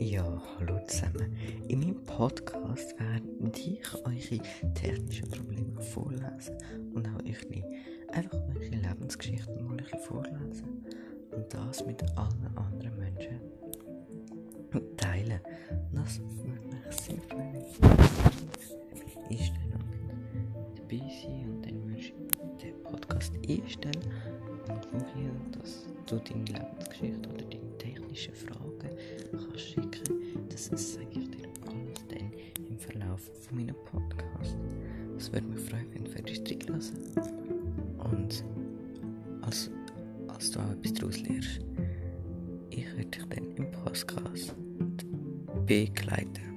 Ja, hallo zusammen. In meinem Podcast werde ich eure technischen Probleme vorlesen und auch euch einfach eure Lebensgeschichten mal vorlesen und das mit allen anderen Menschen teilen. Das würde mich sehr freuen. Stelle und dabei sein und dann würde ich den Podcast einstellen und vorher, dass du deine Lebensgeschichte oder deine technischen Fragen kannst schicken. Das sage ich dir alles dann im Verlauf von meinem Podcast. Es würde mich freuen, wenn du würdest reinlassen und als, als du auch etwas daraus lernst. Ich würde dich dann im Podcast begleiten.